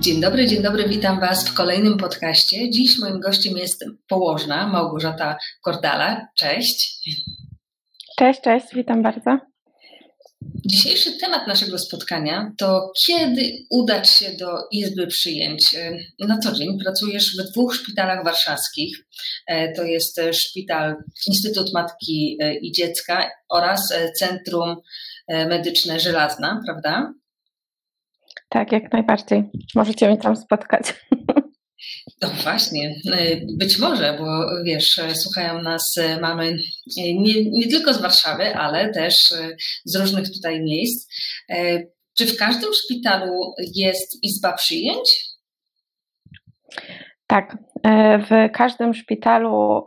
Dzień dobry, dzień dobry, witam Was w kolejnym podcaście. Dziś moim gościem jest położna Małgorzata Kordala. Cześć. Cześć, cześć, witam bardzo. Dzisiejszy temat naszego spotkania to kiedy udać się do Izby Przyjęć. Na co dzień pracujesz w dwóch szpitalach warszawskich. To jest szpital Instytut Matki i Dziecka oraz Centrum Medyczne Żelazna, prawda? Tak, jak najbardziej. Możecie mnie tam spotkać. No właśnie, być może, bo wiesz, słuchają nas mamy nie, nie tylko z Warszawy, ale też z różnych tutaj miejsc. Czy w każdym szpitalu jest izba przyjęć? Tak, w każdym szpitalu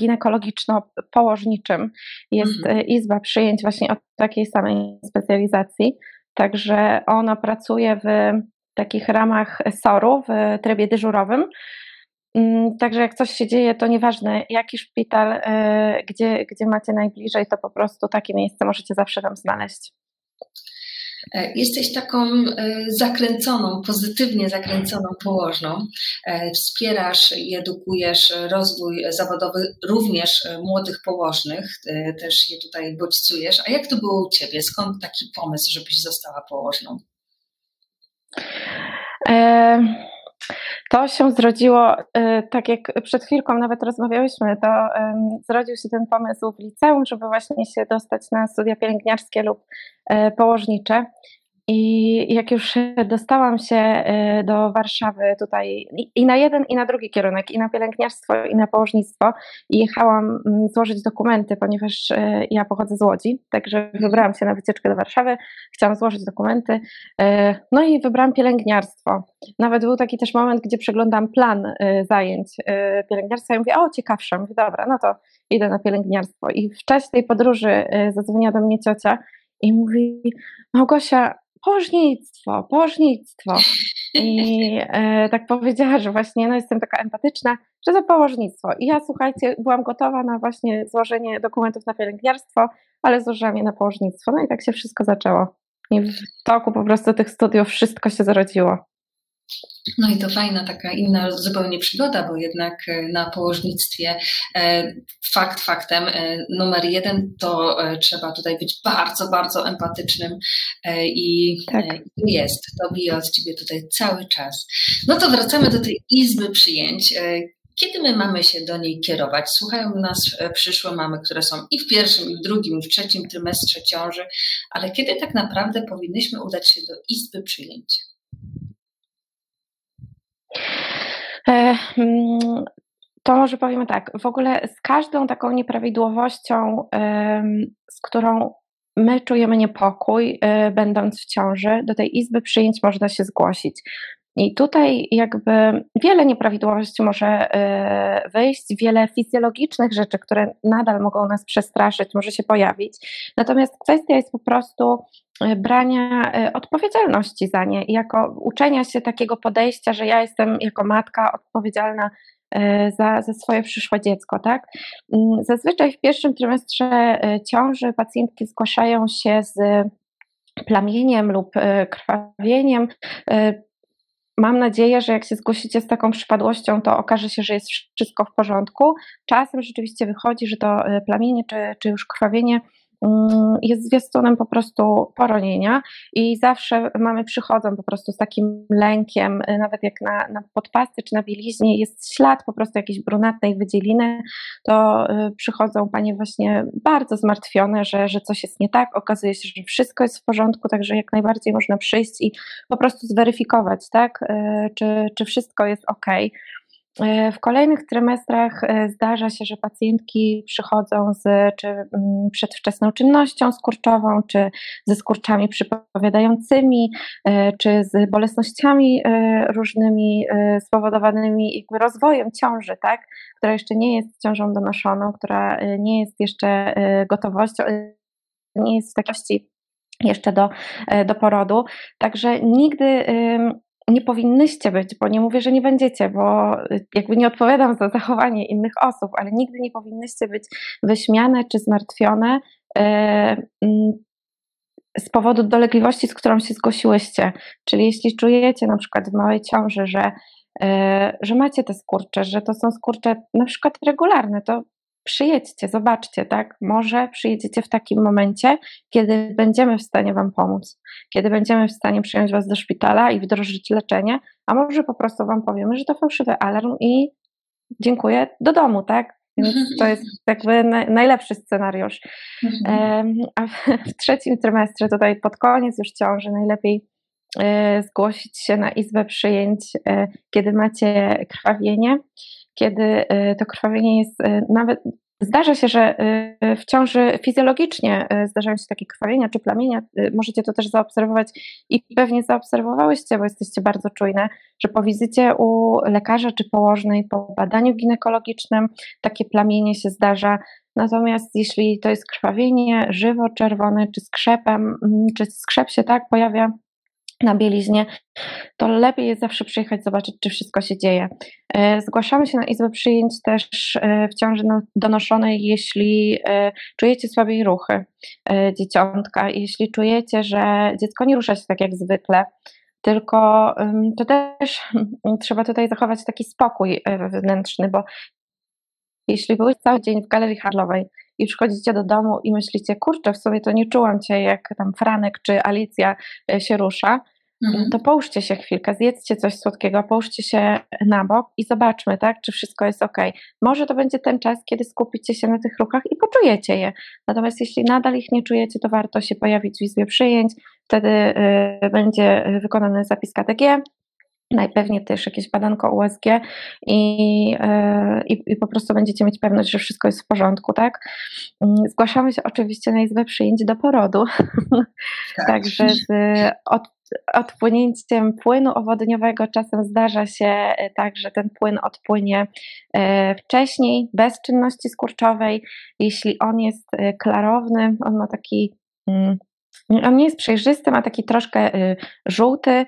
ginekologiczno-położniczym jest mhm. izba przyjęć właśnie o takiej samej specjalizacji. Także ona pracuje w takich ramach SOR-u w trybie dyżurowym. Mm, także jak coś się dzieje, to nieważne jaki szpital, e, gdzie, gdzie macie najbliżej, to po prostu takie miejsce możecie zawsze tam znaleźć. E, jesteś taką e, zakręconą, pozytywnie zakręconą położną. Wspierasz i edukujesz rozwój zawodowy również młodych położnych, też je tutaj bodźcujesz. A jak to było u Ciebie? Skąd taki pomysł, żebyś została położną? To się zrodziło, e, tak jak przed chwilką nawet rozmawiałyśmy, to zrodził się ten pomysł w liceum, żeby właśnie się dostać na studia pielęgniarskie lub e, położnicze. I jak już dostałam się y, do Warszawy tutaj i na jeden, i na drugi kierunek, i na pielęgniarstwo, i na położnictwo, i jechałam mm, złożyć dokumenty, ponieważ y, ja pochodzę z Łodzi, także wybrałam się na wycieczkę do Warszawy, chciałam złożyć dokumenty, y, no i wybrałam pielęgniarstwo. Nawet był taki też moment, gdzie przeglądam plan zajęć pielęgniarstwa i mówię, o ciekawsze, mówię, dobra, no to idę na pielęgniarstwo. I w czasie tej podróży zadzwoniła do mnie ciocia i mówi, Małgosia, położnictwo, położnictwo. I e, tak powiedziała, że właśnie no, jestem taka empatyczna, że to położnictwo. I ja słuchajcie, byłam gotowa na właśnie złożenie dokumentów na pielęgniarstwo, ale złożyłam je na położnictwo. No i tak się wszystko zaczęło. I w toku po prostu tych studiów wszystko się zrodziło. No i to fajna taka inna zupełnie przygoda, bo jednak e, na położnictwie e, fakt faktem e, numer jeden to trzeba tutaj być bardzo, bardzo empatycznym i tak. jest. To bije od ciebie tutaj cały czas. No to wracamy do tej izby przyjęć. Kiedy my mamy się do niej kierować? Słuchają nas przyszłe mamy, które są i w pierwszym, i w drugim, i w trzecim trymestrze ciąży, ale kiedy tak naprawdę powinnyśmy udać się do izby przyjęć? E, mm, to może powiemy tak, w ogóle z każdą taką nieprawidłowością, z którą my czujemy niepokój, e, będąc w ciąży, do tej izby przyjęć można się zgłosić. I tutaj jakby wiele nieprawidłowości może e, wyjść, wiele fizjologicznych rzeczy, które nadal mogą nas przestraszyć, może się pojawić. Natomiast kwestia jest po prostu e, brania e, odpowiedzialności za nie jako uczenia się takiego podejścia, że ja jestem jako matka odpowiedzialna za, za swoje przyszłe dziecko, tak? Mm, zazwyczaj w pierwszym trymestrze ciąży pacjentki zgłaszają się z plamieniem lub krwawieniem Mam nadzieję, że jak się zgłosicie z taką przypadłością, to okaże się, że jest wszystko w porządku. Czasem rzeczywiście wychodzi, że to e, plamienie czy, czy już krwawienie jest zwiastunem po prostu poronienia i zawsze mamy przychodzą po prostu z takim lękiem, y, nawet jak na, na podpasty czy na bieliźnie jest ślad po prostu jakiejś brunatnej wydzieliny, to y, przychodzą panie właśnie bardzo zmartwione, że, że coś jest nie tak, okazuje się, że wszystko jest w porządku, także jak najbardziej można przyjść i po prostu zweryfikować, tak, y, czy, czy wszystko jest ok. E, w kolejnych trymestrach e, zdarza się, że pacjentki przychodzą z czy mm, przedwczesną czynnością skurczową, czy ze skurczami przypowiadającymi, e, czy z bolesnościami różnymi spowodowanymi rozwojem ciąży, tak? która jeszcze nie jest ciążą donoszoną, która nie jest jeszcze gotowością, nie jest w takości jeszcze do, do porodu. Także nigdy nie powinnyście być, bo nie mówię, że nie będziecie, bo y, jakby nie odpowiadam za zachowanie innych osób, ale nigdy nie powinnyście być wyśmiane czy zmartwione z powodu dolegliwości, z którą się zgłosiłyście. Czyli jeśli czujecie na przykład w małej ciąży, że, że macie te skurcze, że to są skurcze na przykład regularne, to przyjedźcie, zobaczcie, tak? Może przyjedziecie w takim momencie, kiedy będziemy w stanie Wam pomóc, kiedy będziemy w stanie przyjąć Was do szpitala i wdrożyć leczenie, a może po prostu Wam powiemy, że to fałszywy alarm i dziękuję, do domu, tak? Więc to jest jakby najlepszy scenariusz. Mhm. A w trzecim trymestrze, tutaj pod koniec już ciąży, najlepiej e, zgłosić się na izbę przyjęć, e, kiedy macie krwawienie, kiedy e, to krwawienie jest nawet Zdarza się, że y, w ciąży fizjologicznie y, zdarzają się takie krwawienia czy plamienia. Y, możecie to też zaobserwować i pewnie zaobserwowałyście, bo jesteście bardzo czujne, że po wizycie u lekarza czy położnej, po badaniu ginekologicznym takie plamienie się zdarza. Natomiast jeśli to jest krwawienie żywo, czerwone, czy skrzepem, mm, czy skrzep się tak pojawia na bieliźnie, to lepiej jest zawsze przyjechać, zobaczyć, czy wszystko się dzieje. E, zgłaszamy się na izbę przyjęć też e, w ciąży no, donoszonej, jeśli e, czujecie słabiej ruchy dzieciątka, jeśli czujecie, że dziecko nie rusza się tak jak zwykle, tylko to też trzeba tutaj zachować taki spokój wewnętrzny, bo jeśli byłeś cały dzień w galerii handlowej i przychodzicie do domu i myślicie, kurczę, w sobie to nie czułam cię, jak tam Franek czy Alicja się rusza, mhm. to połóżcie się chwilkę, zjedzcie coś słodkiego, połóżcie się na bok i zobaczmy, tak, czy wszystko jest ok. Może to będzie ten czas, kiedy skupicie się na tych ruchach i poczujecie je. Natomiast jeśli nadal ich nie czujecie, to warto się pojawić w izbie przyjęć, wtedy y, będzie wykonany zapis KTG, najpewniej też jakieś badanko USG i, e, i, i, po prostu będziecie mieć pewność, że wszystko jest w porządku, tak? Mm, zgłaszamy się oczywiście na izbę przyjęć do porodu, tak. także z od, odpłynięciem płynu owodniowego czasem zdarza się e, tak, że ten płyn odpłynie e, wcześniej, bez czynności skurczowej. Jeśli on jest klarowny, on ma taki mm, on nie jest przejrzysty, ma taki troszkę żółty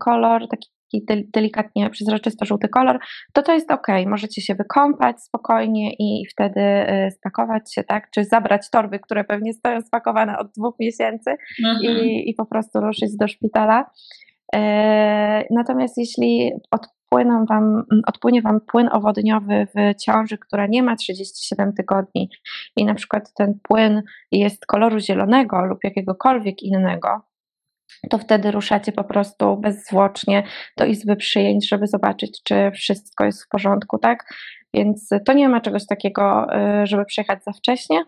kolor, taki taki delikatnie przezroczysto-żółty kolor, to to jest ok. Możecie się wykąpać spokojnie i wtedy y, spakować się, tak? Czy zabrać torby, które pewnie stoją spakowane od dwóch miesięcy mhm. i, i po prostu ruszyć do szpitala. E, natomiast jeśli odpłyną wam, odpłynie Wam płyn owodniowy w ciąży, która nie ma 37 tygodni i na przykład ten płyn jest koloru zielonego lub jakiegokolwiek innego, to wtedy ruszacie po prostu bezzwłocznie do izby przyjęć, żeby zobaczyć, czy wszystko jest w porządku, tak? Więc to nie ma czegoś takiego, y, żeby przyjechać za wcześnie.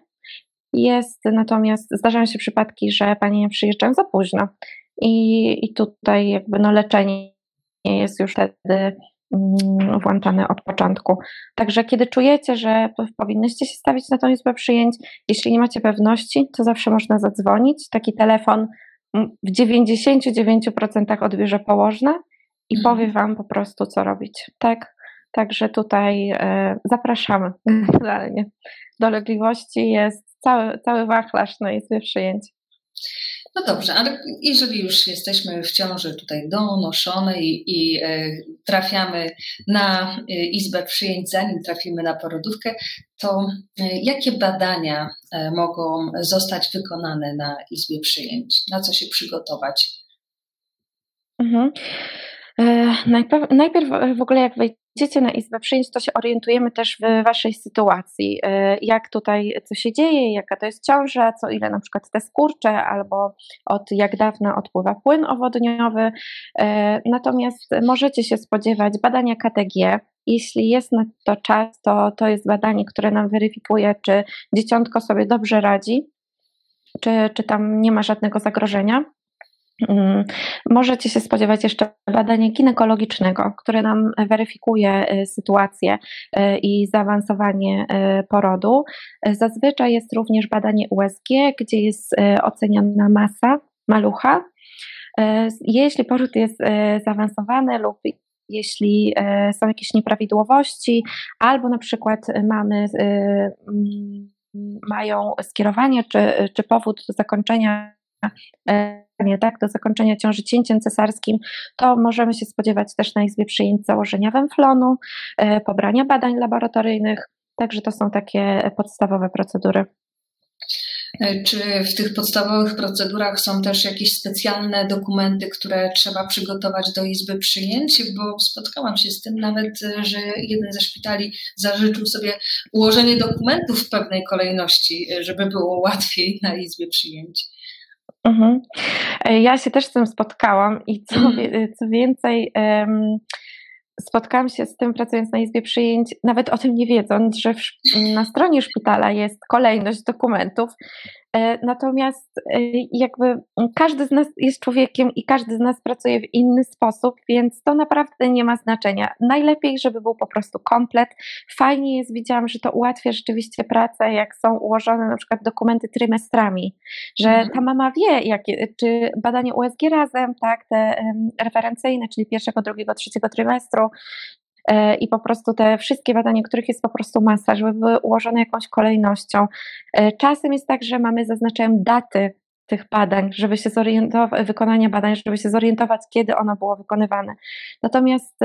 Jest natomiast, zdarzają się przypadki, że panie przyjeżdżają za późno i, i tutaj jakby no leczenie jest już wtedy mm, włączane od początku. Także kiedy czujecie, że powinnyście się stawić na tą izbę przyjęć, jeśli nie macie pewności, to zawsze można zadzwonić. Taki telefon w 99% odbierze położne i mhm. powie Wam po prostu, co robić. Tak? Także tutaj e, zapraszamy generalnie. Dolegliwości jest cały, cały wachlarz na Izbie Przyjęć. No dobrze, ale jeżeli już jesteśmy w ciąży tutaj donoszone i, i e, trafiamy na e, izbę przyjęć, zanim trafimy na porodówkę, to e, jakie badania mogą zostać wykonane na izbie przyjęć? Na co się przygotować? Mhm. Najpierw, w ogóle jak wejdziecie na Izbę Przyjęć, to się orientujemy też w Waszej sytuacji, y, jak tutaj, co się dzieje, jaka to jest ciąża, co ile na przykład te skurcze, albo od jak dawna odpływa płyn owodniowy. Y, natomiast możecie się spodziewać badania KTG, jeśli jest na to czas, to to jest badanie, które nam weryfikuje, czy dzieciątko sobie dobrze radzi, czy, czy tam nie ma żadnego zagrożenia. Mm, możecie się spodziewać jeszcze badania ginekologicznego, które nam weryfikuje y, sytuację y, i zaawansowanie y, porodu. Zazwyczaj jest również badanie USG, gdzie jest oceniana masa malucha. Jeśli poród jest zaawansowany lub jeśli są jakieś nieprawidłowości, albo na przykład mamy mają skierowanie czy, czy powód do zakończenia tak, do zakończenia ciąży cięciem cesarskim, to możemy się spodziewać też na izbie przyjęć założenia węflonu, e, pobrania badań laboratoryjnych, także to są takie podstawowe procedury. E, czy w tych podstawowych procedurach są też jakieś specjalne dokumenty, które trzeba przygotować do izby przyjęć? Bo spotkałam się z tym nawet, że jeden ze szpitali zażyczył sobie ułożenie dokumentów w pewnej kolejności, żeby było łatwiej na izbie przyjęć. Mhm. E, ja się też z tym spotkałam i co, mhm. co więcej, spotkałam się z tym pracując na Izbie Przyjęć, nawet o tym nie wiedząc, że w, na stronie szpitala jest kolejność dokumentów, natomiast e, jakby każdy z nas jest człowiekiem i każdy z nas pracuje w inny sposób, więc to naprawdę nie ma znaczenia. Najlepiej, żeby był po prostu komplet. Fajnie jest, widziałam, że to ułatwia rzeczywiście pracę, jak są ułożone na przykład dokumenty trymestrami, że mhm. ta mama wie, jakie, czy badanie USG razem, tak, te referencyjne, czyli pierwszego, drugiego, trzeciego trymestru, E, i po prostu te wszystkie badania, których jest po prostu masa, żeby były ułożone jakąś kolejnością. E, czasem jest tak, że mamy, zaznaczają daty tych badań, żeby się zorientować, wykonania badań, żeby się zorientować, kiedy ono było wykonywane. Natomiast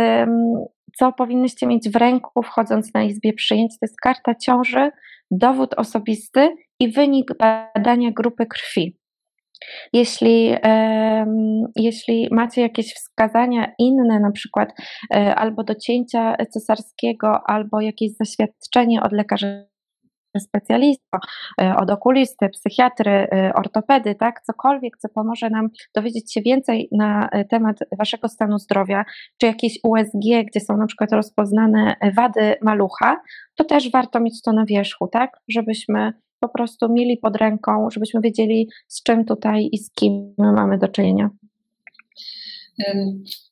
co powinnyście mieć w ręku, wchodząc na izbie przyjęć, to jest karta ciąży, dowód osobisty i wynik badania grupy krwi. Jeśli, jeśli macie jakieś wskazania inne, na przykład e, albo do cięcia cesarskiego, albo jakieś zaświadczenie od lekarza specjalisty, e, od okulisty, psychiatry, e, ortopedy, tak, cokolwiek, co pomoże nam dowiedzieć się więcej na temat waszego stanu zdrowia, czy jakieś USG, gdzie są na przykład rozpoznane wady malucha, to też warto mieć to na wierzchu, tak, żebyśmy po prostu mieli pod ręką, żebyśmy wiedzieli, z czym tutaj i z kim mamy do czynienia.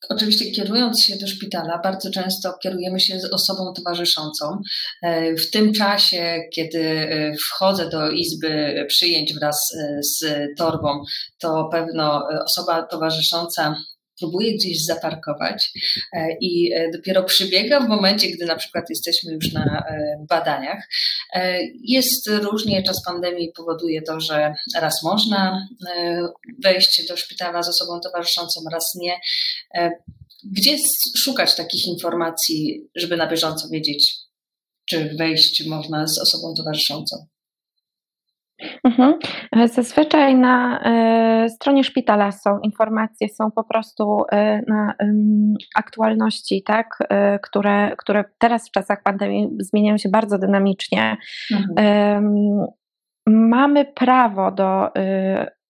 Oczywiście, kierując się do szpitala, bardzo często kierujemy się z osobą towarzyszącą. E, w tym czasie, kiedy e, wchodzę do izby przyjęć wraz e, z torbą, to pewno osoba towarzysząca próbuję gdzieś zaparkować e, i e, dopiero przybiega w momencie, gdy na przykład jesteśmy już na e, badaniach. Jest różnie, czas pandemii powoduje to, że raz można wejść do szpitala z osobą towarzyszącą, raz nie. Gdzie szukać takich informacji, żeby na bieżąco wiedzieć, czy wejść można z osobą towarzyszącą? Mhm. Zazwyczaj na y, stronie szpitala są informacje, są po prostu y, na y, aktualności, tak, które, które teraz w czasach pandemii zmieniają się bardzo dynamicznie. Mhm. Mamy prawo do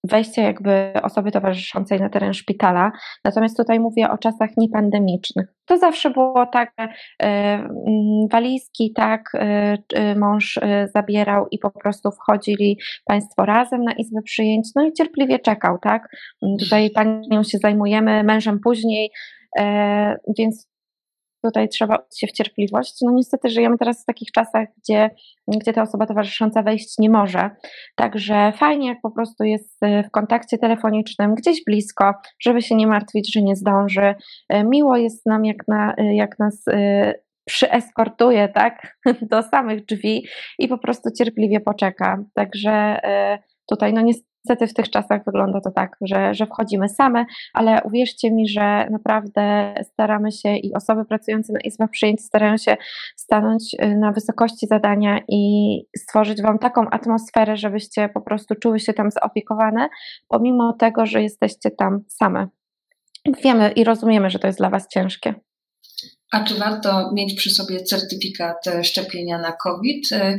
wejścia jakby osoby towarzyszącej na teren szpitala. Natomiast tutaj mówię o czasach niepandemicznych. To zawsze było tak, że walizki tak y, mąż y, zabierał i po prostu wchodzili Państwo razem na izbę przyjęć, no i cierpliwie czekał, tak? Tutaj panią się zajmujemy, mężem później, e, więc tutaj trzeba się w cierpliwość. No niestety żyjemy teraz w takich czasach, gdzie, gdzie ta osoba towarzysząca wejść nie może. Także fajnie, jak po prostu jest e, w kontakcie telefonicznym, gdzieś blisko, żeby się nie martwić, że nie zdąży. E, miło jest nam, jak, na, e, jak nas przyeskortuje, tak, do samych drzwi i po prostu cierpliwie poczeka. Także tutaj, no niestety, w tych czasach wygląda to tak, że, że wchodzimy same, ale uwierzcie mi, że naprawdę staramy się i osoby pracujące na izbach przyjęć starają się stanąć y, na wysokości zadania i stworzyć Wam taką atmosferę, żebyście po prostu czuły się tam zaopiekowane, pomimo tego, że jesteście tam same. Wiemy i rozumiemy, że to jest dla Was ciężkie. A czy warto mieć przy sobie certyfikat szczepienia na COVID y,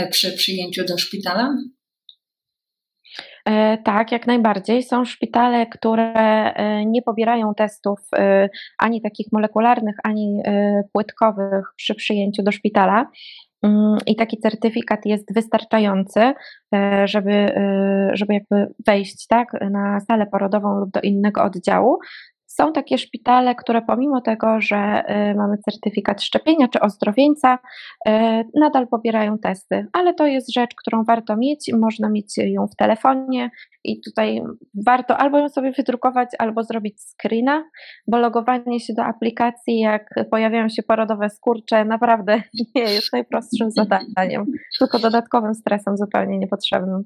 y, przy przyjęciu do szpitala? E, tak, jak najbardziej. Są szpitale, które e, nie pobierają testów e, ani takich molekularnych, ani płytkowych przy przyjęciu do szpitala. Mm, I taki certyfikat jest wystarczający, żeby, żeby jakby wejść tak, na salę porodową lub do innego oddziału. Są takie szpitale, które pomimo tego, że y, mamy certyfikat szczepienia czy ozdrowieńca, y, nadal pobierają testy, ale to jest rzecz, którą warto mieć. Można mieć ją w telefonie i tutaj warto albo ją sobie wydrukować, albo zrobić screena, bo logowanie się do aplikacji, jak pojawiają się porodowe skurcze, naprawdę nie jest najprostszym zadaniem, tylko dodatkowym stresem zupełnie niepotrzebnym.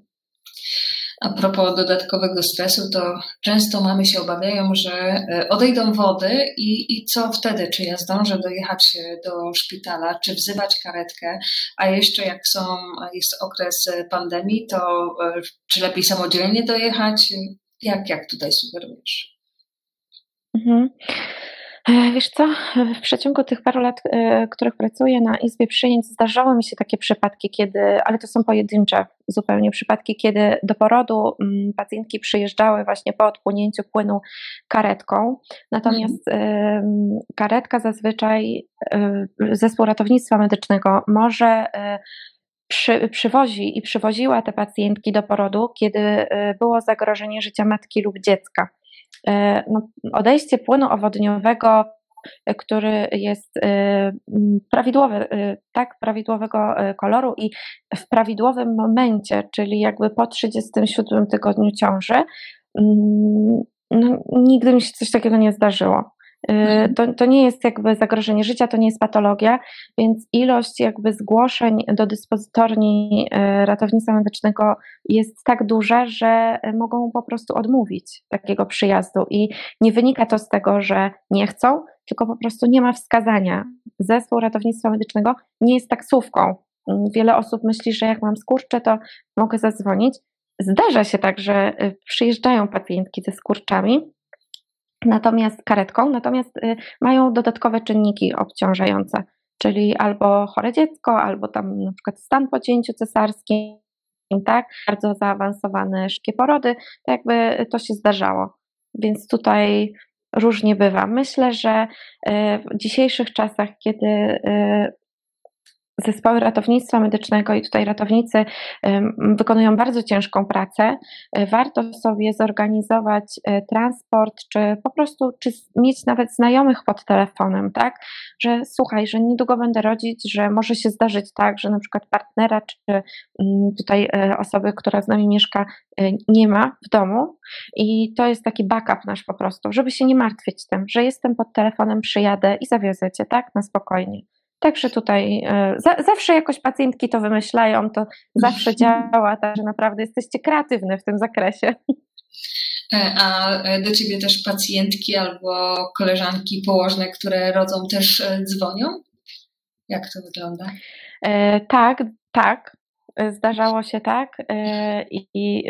A propos dodatkowego stresu, to często mamy się obawiają, że e, odejdą wody i, i co wtedy? Czy ja zdążę dojechać do szpitala, czy wzywać karetkę? A jeszcze jak są, jest okres pandemii, to e, czy lepiej samodzielnie dojechać? Jak, jak tutaj sugerujesz? Mhm. E, wiesz co, w przeciągu tych paru lat, e, których pracuję na Izbie Przyjęć, zdarzały mi się takie przypadki, kiedy, ale to są pojedyncze zupełnie przypadki, kiedy do porodu mm, pacjentki przyjeżdżały właśnie po odpłynięciu płynu karetką. Natomiast mhm. karetka zazwyczaj, e, zespół ratownictwa medycznego może przy, przywozi i przywoziła te pacjentki do porodu, kiedy było zagrożenie życia matki lub dziecka. E, no, odejście płynu owodniowego, e, który jest e, prawidłowy, tak, prawidłowego koloru i w prawidłowym momencie, czyli jakby po 37 tygodniu ciąży, no, nigdy mi się coś takiego nie zdarzyło. Mhm. To, to nie jest jakby zagrożenie życia, to nie jest patologia, więc ilość jakby zgłoszeń do dyspozytorni e, ratownictwa medycznego jest tak duża, że mogą po prostu odmówić takiego przyjazdu i nie wynika to z tego, że nie chcą, tylko po prostu nie ma wskazania. Zespół ratownictwa medycznego nie jest taksówką. Wiele osób myśli, że jak mam skurcze, to mogę zadzwonić. Zdarza się tak, że e, przyjeżdżają pacjentki ze skurczami, natomiast karetką, natomiast y, mają dodatkowe czynniki obciążające, czyli albo chore dziecko, albo tam na przykład stan po cięciu cesarskim, tak, bardzo zaawansowane szybkie porody, to jakby to się zdarzało. Więc tutaj różnie bywa. Myślę, że y, w dzisiejszych czasach, kiedy y, zespoły ratownictwa medycznego i tutaj ratownicy wykonują bardzo ciężką pracę. E, warto sobie zorganizować e, transport, czy po prostu, czy mieć nawet znajomych pod telefonem, tak? Że słuchaj, że niedługo będę rodzić, że może się zdarzyć tak, że na przykład partnera, czy mm, tutaj e, osoby, która z nami mieszka, nie ma w domu i to jest taki backup nasz po prostu, żeby się nie martwić tym, że jestem pod telefonem, przyjadę i zawiozę cię, tak? Na spokojnie. Także tutaj e, za, zawsze jakoś pacjentki to wymyślają, to zawsze działa, także naprawdę jesteście kreatywne w tym zakresie. E, a e, do ciebie też pacjentki albo koleżanki położne, które rodzą, też dzwonią? Jak to wygląda? E, tak, tak. Zdarzało się tak e, i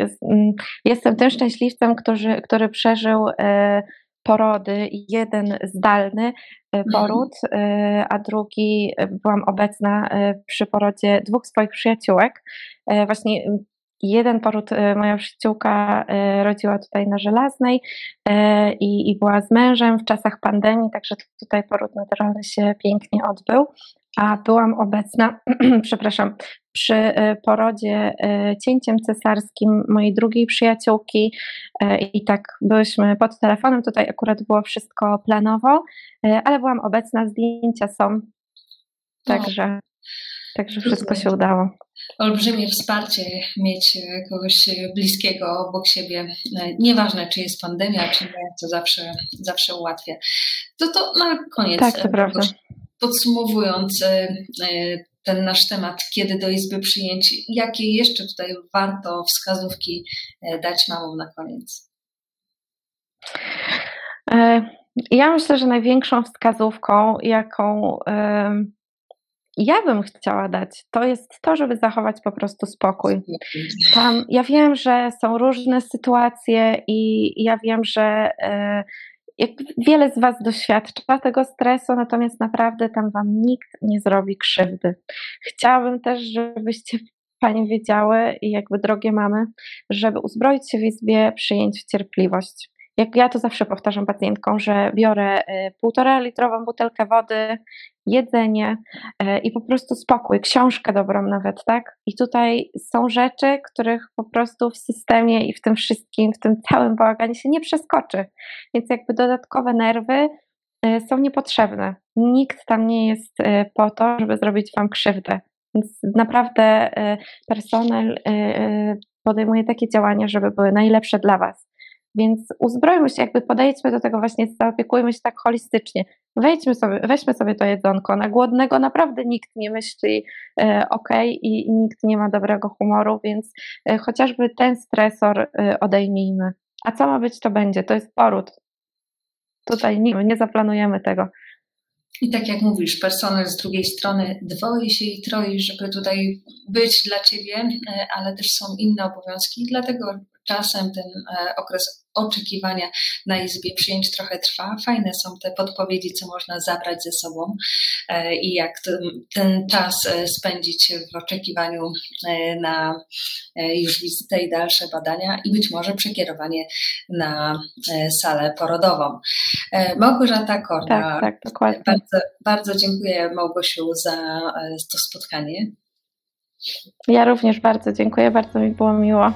jestem tym szczęśliwcem, który, który przeżył e, porody, jeden zdalny e, mhm. poród, mhm. a drugi e, byłam obecna przy porodzie dwóch swoich przyjaciółek. Właśnie jeden poród moja przyjaciółka rodziła tutaj na Żelaznej i, i była z mężem w czasach pandemii, także tutaj poród naturalny się pięknie odbył a byłam obecna, przepraszam, przy e, porodzie e, cięciem cesarskim mojej drugiej przyjaciółki e, i tak byłyśmy pod telefonem, tutaj akurat było wszystko planowo, ale byłam obecna, zdjęcia są, także, no. także wszystko się udało. Olbrzymie wsparcie mieć kogoś bliskiego obok siebie, nieważne czy jest pandemia, czy nie, to zawsze, zawsze ułatwia. To to na koniec. Tak, to prawda podsumowując e, e, ten nasz temat, kiedy do Izby przyjęć, jakie jeszcze tutaj warto wskazówki e, dać mamom na koniec? Ja myślę, że największą wskazówką, jaką ja bym chciała dać, to jest to, żeby zachować po prostu spokój. Tam, ja wiem, że są różne sytuacje i ja wiem, że jak wiele z Was doświadcza tego stresu, natomiast naprawdę tam Wam nikt nie zrobi krzywdy. Chciałabym też, żebyście Panie wiedziały i jakby drogie mamy, żeby uzbroić się w izbie przyjęć w cierpliwość. Jak ja to zawsze powtarzam pacjentkom, że biorę y, półtora litrową butelkę wody, jedzenie y, i po prostu spokój, książkę dobrą nawet, tak? I tutaj są rzeczy, których po prostu w systemie i w tym wszystkim, w tym całym bałaganie się nie przeskoczy. Więc jakby dodatkowe nerwy y, są niepotrzebne. Nikt tam nie jest po to, żeby zrobić Wam krzywdę. Więc naprawdę personel podejmuje takie działania, żeby były najlepsze dla Was. Więc uzbrojmy się, jakby podejdźmy do tego właśnie, zaopiekujmy się tak holistycznie. Wejdźmy sobie, weźmy sobie to jedzonko. Na głodnego naprawdę nikt nie myśli e, ok i, i, nikt nie ma dobrego humoru, więc e, chociażby ten stresor e, odejmijmy. A co ma być, to będzie. To jest poród. Tutaj nie, nie zaplanujemy tego. I tak jak mówisz, personel z drugiej strony dwoi się i troi, żeby tutaj być dla ciebie, e, ale też są inne obowiązki, dlatego czasem ten e, okres oczekiwania na izbie przyjęć trochę trwa. Fajne są te podpowiedzi, co można zabrać ze sobą e, i jak ten czas spędzić w oczekiwaniu na już wizytę i dalsze badania i być może przekierowanie na salę porodową. Małgorzata Korda. Tak, tak, dokładnie. Bardzo, bardzo dziękuję Małgosiu za to spotkanie. Ja również bardzo dziękuję, bardzo mi było miło.